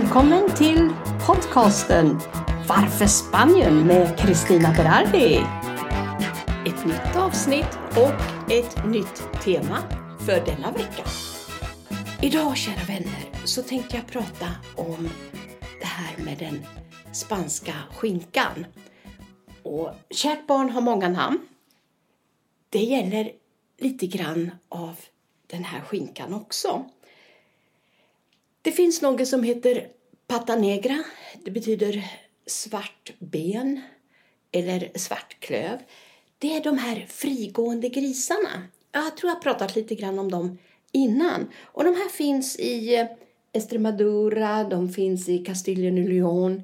Välkommen till podcasten Varför Spanien med Kristina Berardi. Ett nytt avsnitt och ett nytt tema för denna vecka. Idag, kära vänner, så tänkte jag prata om det här med den spanska skinkan. Och kärt barn har många namn. Det gäller lite grann av den här skinkan också. Det finns något som heter pata negra. Det betyder svart ben eller svartklöv. Det är de här frigående grisarna. Jag tror jag pratat lite grann om dem innan. Och de här finns i eh, Estremadura, de finns i Castillen och Lyon.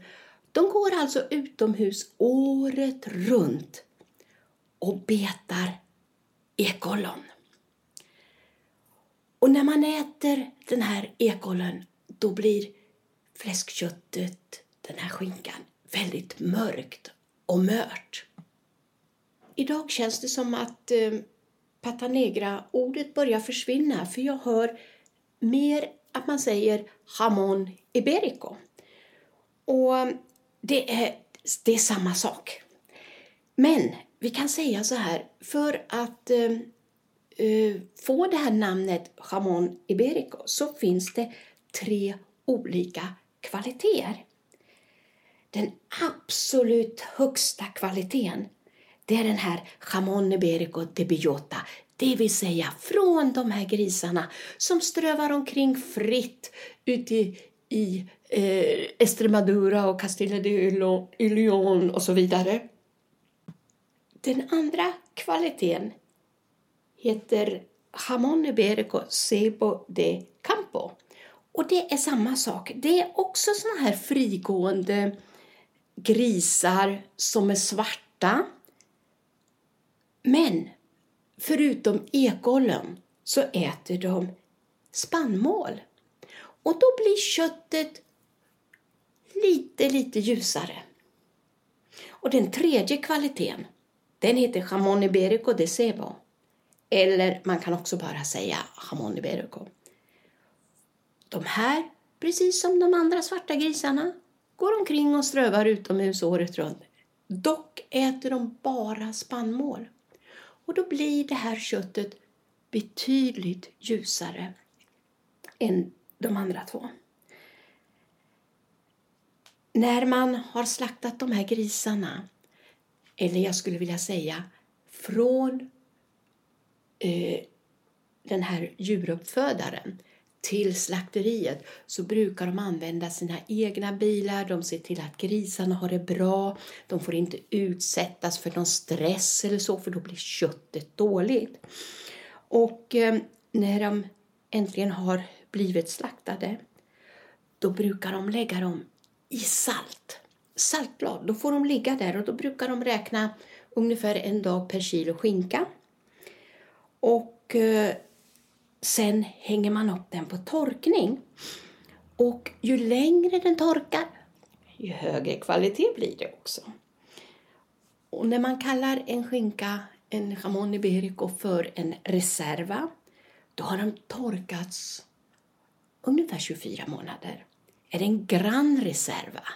De går alltså utomhus året runt och betar ekollon. Och när man äter den här ekollen då blir fläskköttet, den här skinkan, väldigt mörkt och mört. Idag känns det som att eh, pata negra-ordet börjar försvinna för jag hör mer att man säger jamon iberico. Och eh, det är, det är samma sak. Men vi kan säga så här, för att eh, eh få det här namnet jamon iberico så finns det tre olika kvaliteter. Den absolut högsta kvaliteten det är den här jamon iberico de Biota, det vill säga från de här grisarna som strövar omkring fritt ute i, i eh, Estremadura och Castilla de León och så vidare. Den andra kvaliteten heter jamon iberico Sebo de campo och det är samma sak. Det är också såna här frigående grisar som är svarta. Men förutom ekollen så äter de spannmål. Och då blir köttet lite, lite ljusare. Och den tredje kvaliteten, den heter jamon iberico de cebo. Eller man kan också bara säga jamon iberico. De här, precis som de andra svarta grisarna, går omkring och strövar utomhus året runt. Dock äter de bara spannmål. Och då blir det här köttet betydligt ljusare än de andra två. När man har slaktat de här grisarna, eller jag skulle vilja säga från eh, den här djuruppfödaren till slakteriet så brukar de använda sina egna bilar. De ser till att grisarna har det bra. De får inte utsättas för någon stress eller så för då blir köttet dåligt. Och eh, när de äntligen har blivit slaktade då brukar de lägga dem i salt. Saltblad. Då får de ligga där och då brukar de räkna ungefär en dag per kilo skinka. Och eh, Sen hänger man upp den på torkning. Och ju längre den torkar, ju högre kvalitet blir det också. Och när man kallar en skinka, en jamon iberico, för en reserva, då har den torkats ungefär 24 månader. Är det en gran reserva,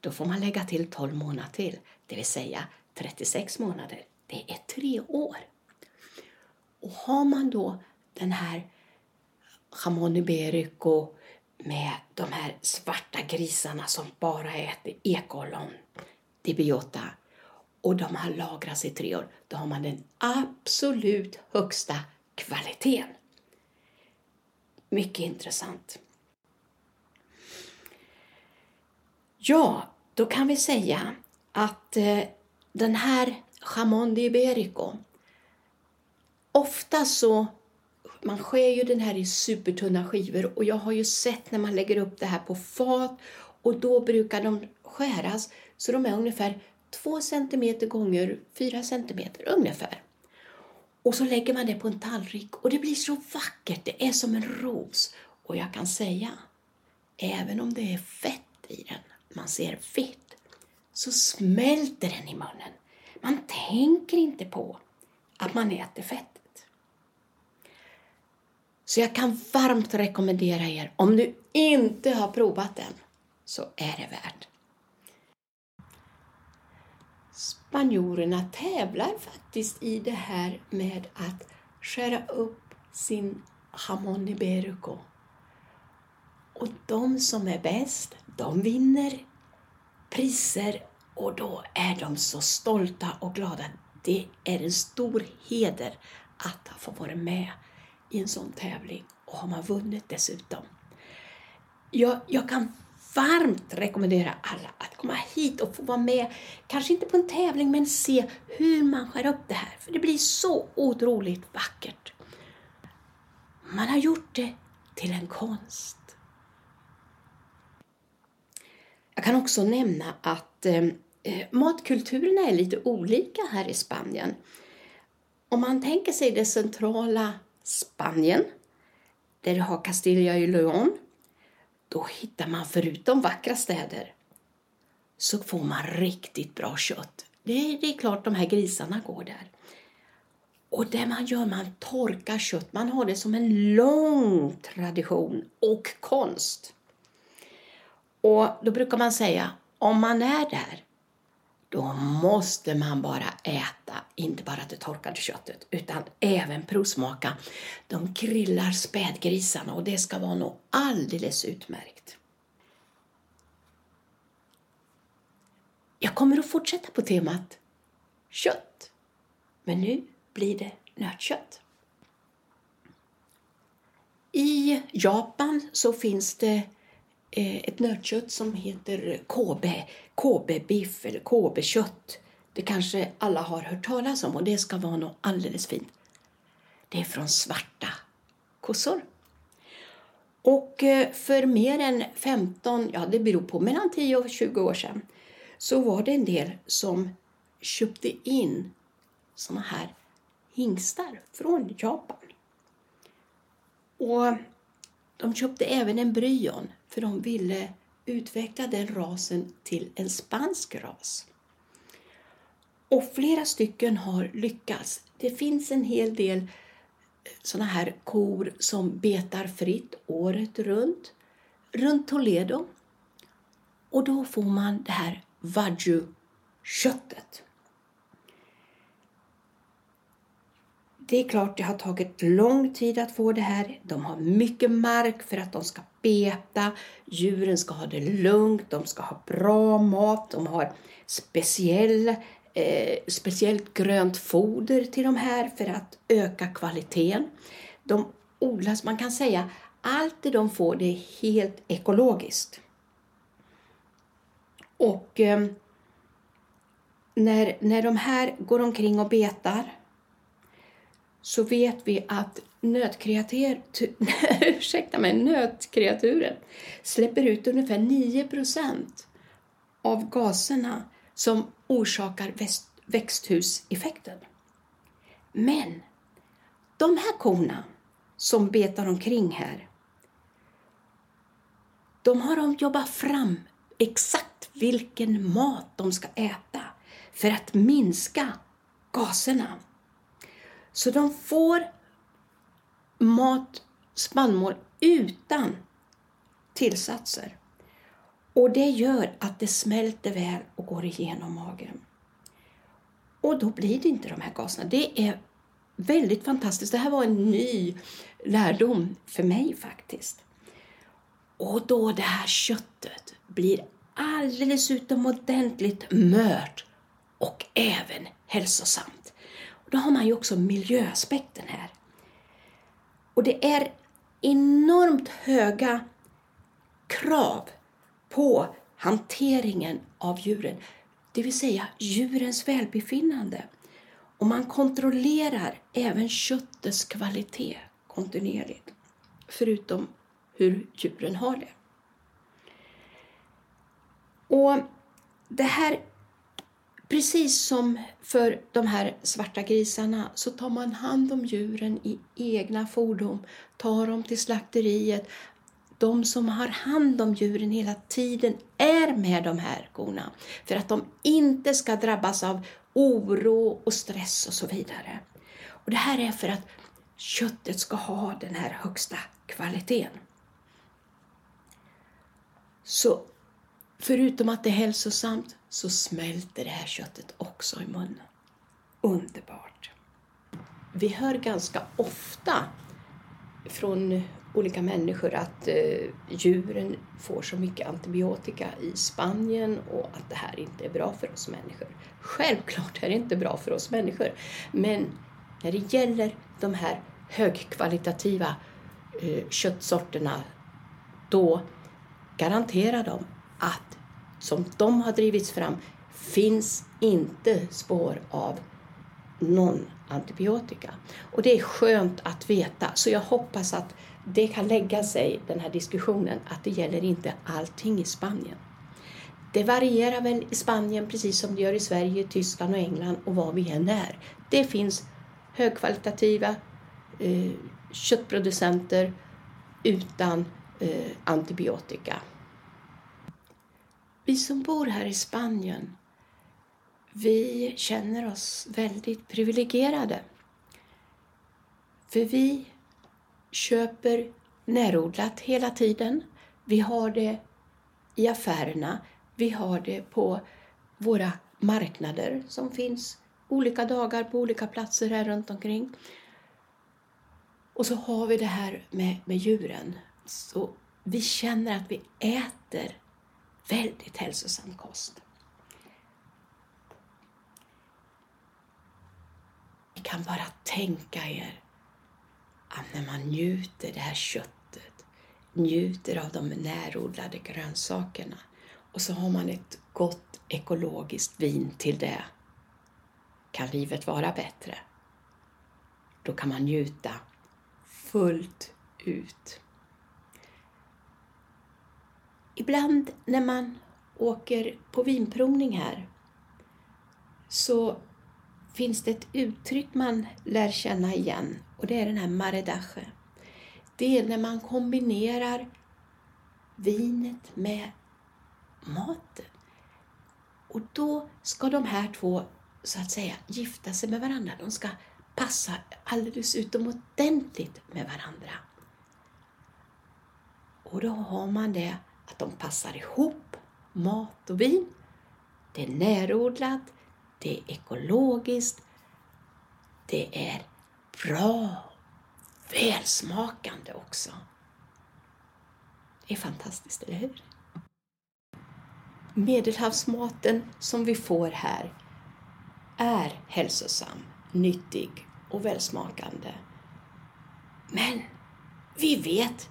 då får man lägga till 12 månader till, det vill säga 36 månader. Det är tre år. Och har man då den här Ramon iberico med de här svarta grisarna som bara äter ekollon, dibiota och de har lagrats i tre år, då har man den absolut högsta kvaliteten. Mycket intressant. Ja, då kan vi säga att eh, den här jamon de iberico ofta så man skär ju den här i supertunna skivor och jag har ju sett när man lägger upp det här på fat och då brukar de skäras så de är ungefär 2 cm gånger 4 cm ungefär. Och så lägger man det på en tallrik och det blir så vackert, det är som en ros. Och jag kan säga, även om det är fett i den, man ser fett, så smälter den i munnen. Man tänker inte på att man äter fett. Så jag kan varmt rekommendera er, om du inte har provat den, så är det värt. Spanjorerna tävlar faktiskt i det här med att skära upp sin jamón iberico. Och de som är bäst, de vinner priser och då är de så stolta och glada. Det är en stor heder att få vara med i en sån tävling och har man vunnit dessutom. Jag, jag kan varmt rekommendera alla att komma hit och få vara med, kanske inte på en tävling, men se hur man skär upp det här. För det blir så otroligt vackert. Man har gjort det till en konst. Jag kan också nämna att eh, eh matkulturerna är lite olika här i Spanien. Om man tänker sig det centrala Spanien, där du har Castilla y León, då hittar man förutom vackra städer så får man riktigt bra kött. Det är, det är klart de här grisarna går där. Och det man gör, man torkar kött. Man har det som en lång tradition och konst. Och då brukar man säga, om man är där, då måste man bara äta, inte bara det torkade köttet, utan även provsmaka. De grillar spädgrisarna och det ska vara något alldeles utmärkt. Jag kommer att fortsätta på temat kött, men nu blir det nötkött. I Japan så finns det Eh, ett nötkött som heter Kobe, KB-biff eller KB-kött. Det kanske alla har hört talas om och det ska vara något alldeles fint. Det är från svarta kossor. Och eh, för mer än 15, ja det beror på, mellan 10 och 20 år sedan så var det en del som köpte in såna här hingstar från Japan. Och de köpte även en bryon för de ville utveckla den rasen till en spansk ras. Och flera stycken har lyckats. Det finns en hel del eh, sådana här kor som betar fritt året runt, runt Toledo. Och då får man det här wagyu-köttet. Det är klart det har tagit lång tid att få det här. De har mycket mark för att de ska beta. Djuren ska ha det lugnt, de ska ha bra mat, de har speciell, eh, speciellt grönt foder till de här för att öka kvaliteten. De odlas, man kan säga, allt det de får det är helt ekologiskt. Och eh, när, när de här går omkring och betar så vet vi att nötkreatur, ursäkta mig, nötkreaturen släpper ut ungefär 9% av gaserna som orsakar växthuseffekten. Men de här korna som betar omkring här, de har de jobbat fram exakt vilken mat de ska äta för att minska gaserna. Så de får mat, spannmål utan tillsatser. Och det gör att det smälter väl och går igenom magen. Och då blir det inte de här gaserna. Det är väldigt fantastiskt. Det här var en ny lärdom för mig faktiskt. Och då det här köttet blir alldeles utomordentligt mört och även hälsosamt. Då har man ju också miljöaspekten här. Och det är enormt höga krav på hanteringen av djuren, det vill säga djurens välbefinnande. Och man kontrollerar även köttets kvalitet kontinuerligt, förutom hur djuren har det. Och det här Precis som för de här svarta grisarna så tar man hand om djuren i egna fordon, tar dem till slakteriet. De som har hand om djuren hela tiden är med de här korna för att de inte ska drabbas av oro och stress och så vidare. Och Det här är för att köttet ska ha den här högsta kvaliteten. Så förutom att det är hälsosamt så smälter det här köttet också i munnen. Underbart! Vi hör ganska ofta från olika människor att eh, djuren får så mycket antibiotika i Spanien och att det här inte är bra för oss människor. Självklart är det inte bra för oss människor, men när det gäller de här högkvalitativa eh, köttsorterna, då garanterar de att som de har drivits fram finns inte spår av någon antibiotika. Och det är skönt att veta, så jag hoppas att det kan lägga sig, den här diskussionen, att det gäller inte allting i Spanien. Det varierar väl i Spanien precis som det gör i Sverige, Tyskland och England och var vi än är. Det finns högkvalitativa eh, köttproducenter utan eh, antibiotika. Vi som bor här i Spanien, vi känner oss väldigt privilegierade. För vi köper närodlat hela tiden. Vi har det i affärerna. Vi har det på våra marknader som finns olika dagar på olika platser här runt omkring. Och så har vi det här med, med djuren. Så vi känner att vi äter väldigt hälsosam kost. Ni kan bara tänka er att när man njuter det här köttet, njuter av de närodlade grönsakerna och så har man ett gott ekologiskt vin till det. Kan livet vara bättre? Då kan man njuta fullt ut. Ibland när man åker på vinprovning här så finns det ett uttryck man lär känna igen och det är den här maredache. Det är när man kombinerar vinet med maten. Och då ska de här två så att säga gifta sig med varandra. De ska passa alldeles utomordentligt med varandra. Och då har man det att de passar ihop, mat och vin. Det är närodlat, det är ekologiskt, det är bra, välsmakande också. Det är fantastiskt, eller hur? Medelhavsmaten som vi får här är hälsosam, nyttig och välsmakande. Men vi vet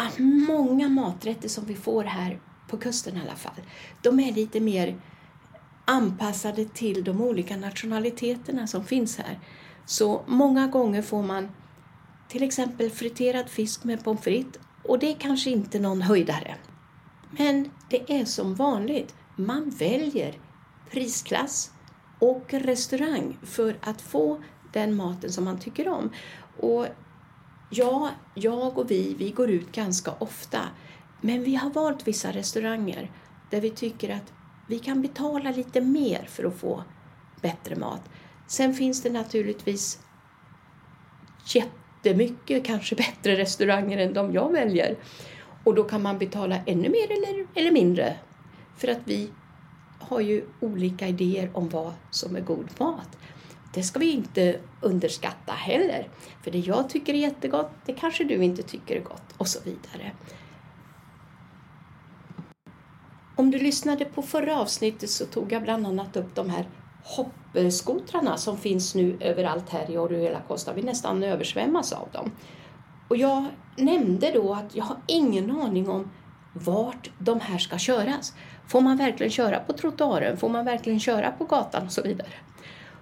att många maträtter som vi får här på kusten i alla fall, de är lite mer anpassade till de olika nationaliteterna som finns här. Så många gånger får man till exempel friterad fisk med pommes frites och det är kanske inte någon höjdare. Men det är som vanligt, man väljer prisklass och restaurang för att få den maten som man tycker om. Och ja, jag och vi, vi går ut ganska ofta. Men vi har valt vissa restauranger där vi tycker att vi kan betala lite mer för att få bättre mat. Sen finns det naturligtvis jättemycket kanske bättre restauranger än de jag väljer. Och då kan man betala ännu mer eller, eller mindre. För att vi har ju olika idéer om vad som är god mat. Det ska vi inte underskatta heller. För det jag tycker är jättegott, det kanske du inte tycker är gott och så vidare. Om du lyssnade på förra avsnittet så tog jag bland annat upp de här hoppskotrarna som finns nu överallt här i Orihuela Costa. Vi nästan översvämmas av dem. Och jag nämnde då att jag har ingen aning om vart de här ska köras. Får man verkligen köra på trottoaren? Får man verkligen köra på gatan och så vidare?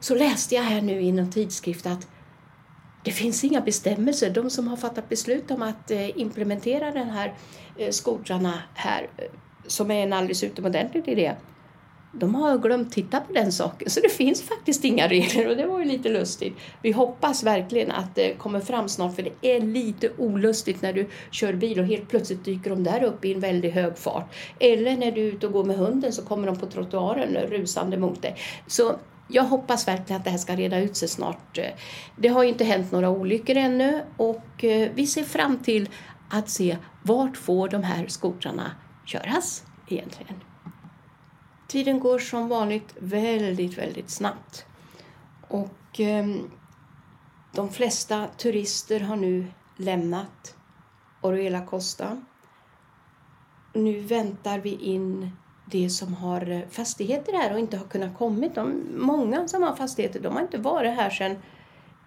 Så läste jag här nu i någon tidskrift att det finns inga bestämmelser. De som har fattat beslut om att eh, implementera den här eh, skotrarna här, eh, som är en alldeles utomordentlig idé, de har glömt titta på den saken. Så det finns faktiskt inga regler och det var ju lite lustigt. Vi hoppas verkligen att det kommer fram snart för det är lite olustigt när du kör bil och helt plötsligt dyker de där upp i en väldigt hög fart. Eller när du är ute och går med hunden så kommer de på trottoaren rusande mot dig. Så jag hoppas verkligen att det här ska reda ut sig snart. Det har inte hänt några olyckor ännu och eh, vi ser fram till att se vart får de här skotrarna köras egentligen. tiden går som vanligt väldigt, väldigt snabbt. Och eh, de flesta turister har nu lämnat Oruela Costa. Nu väntar vi in de som har eh, fastigheter här och inte har kunnat kommit. De, många som har fastigheter de har inte varit här sedan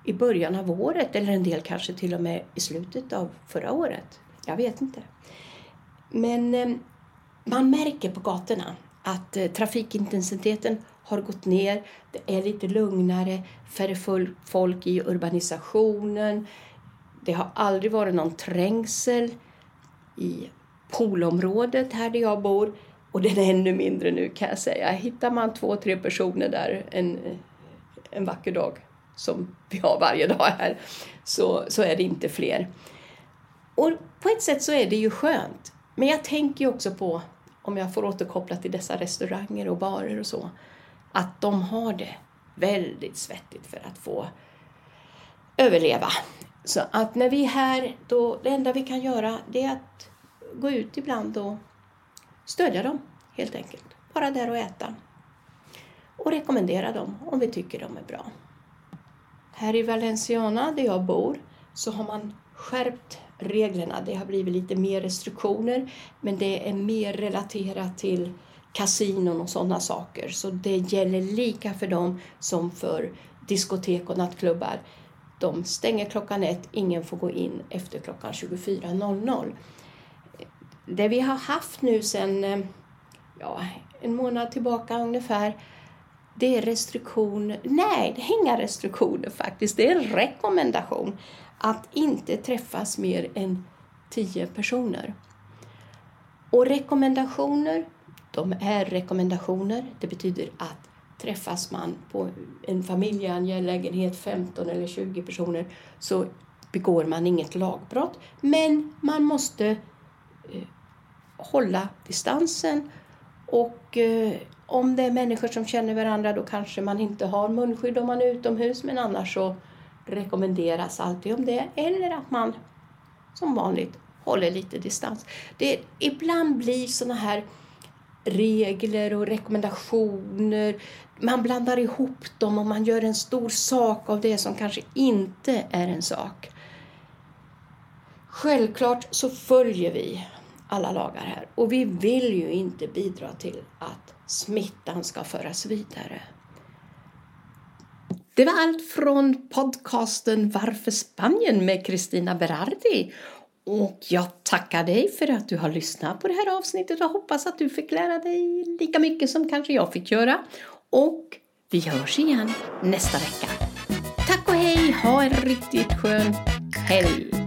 i början av året eller en del kanske till och med i slutet av förra året. Jag vet inte. Men eh, man märker på gatorna att eh, trafikintensiteten har gått ner. Det är lite lugnare, färre folk i urbanisationen. Det har aldrig varit någon trängsel i poolområdet här där jag bor. Och den är ännu mindre nu kan jag säga. Hittar man två, tre personer där en, en vacker dag, som vi har varje dag här, så, så är det inte fler. Och på ett sätt så är det ju skönt. Men jag tänker också på, om jag får återkoppla till dessa restauranger och barer och så, att de har det väldigt svettigt för att få överleva. Så att när vi är här, då, det enda vi kan göra det är att gå ut ibland och stödja dem helt enkelt. Vara där och äta. Och rekommendera dem om vi tycker de är bra. Här i Valenciana, där jag bor, så har man skärpt reglerna. Det har blivit lite mer restriktioner, men det är mer relaterat till kasinon och sådana saker. Så det gäller lika för dem som för diskotek och nattklubbar. De stänger klockan ett, ingen får gå in efter klockan 24.00. Det vi har haft nu sedan eh, ja, en månad tillbaka ungefär, det är restriktioner. Nej, det är inga restriktioner faktiskt. Det är en rekommendation att inte träffas mer än tio personer. Och rekommendationer, de är rekommendationer. Det betyder att träffas man på en familjeangelägenhet, 15 eller 20 personer, så begår man inget lagbrott. Men man måste eh, hålla distansen och eh, om det är människor som känner varandra då kanske man inte har munskydd om man är utomhus men annars så rekommenderas alltid om det eller att man som vanligt håller lite distans. Det ibland blir såna här regler och rekommendationer. Man blandar ihop dem och man gör en stor sak av det som kanske inte är en sak. Självklart så följer vi alla lagar här och vi vill ju inte bidra till att smittan ska föras vidare. Det var allt från podcasten Varför Spanien med Kristina Berardi. Och jag tackar dig för att du har lyssnat på det här avsnittet och hoppas att du fick lära dig lika mycket som kanske jag fick göra. Och vi hörs igen nästa vecka. Tack och hej! Ha en riktigt skön helg!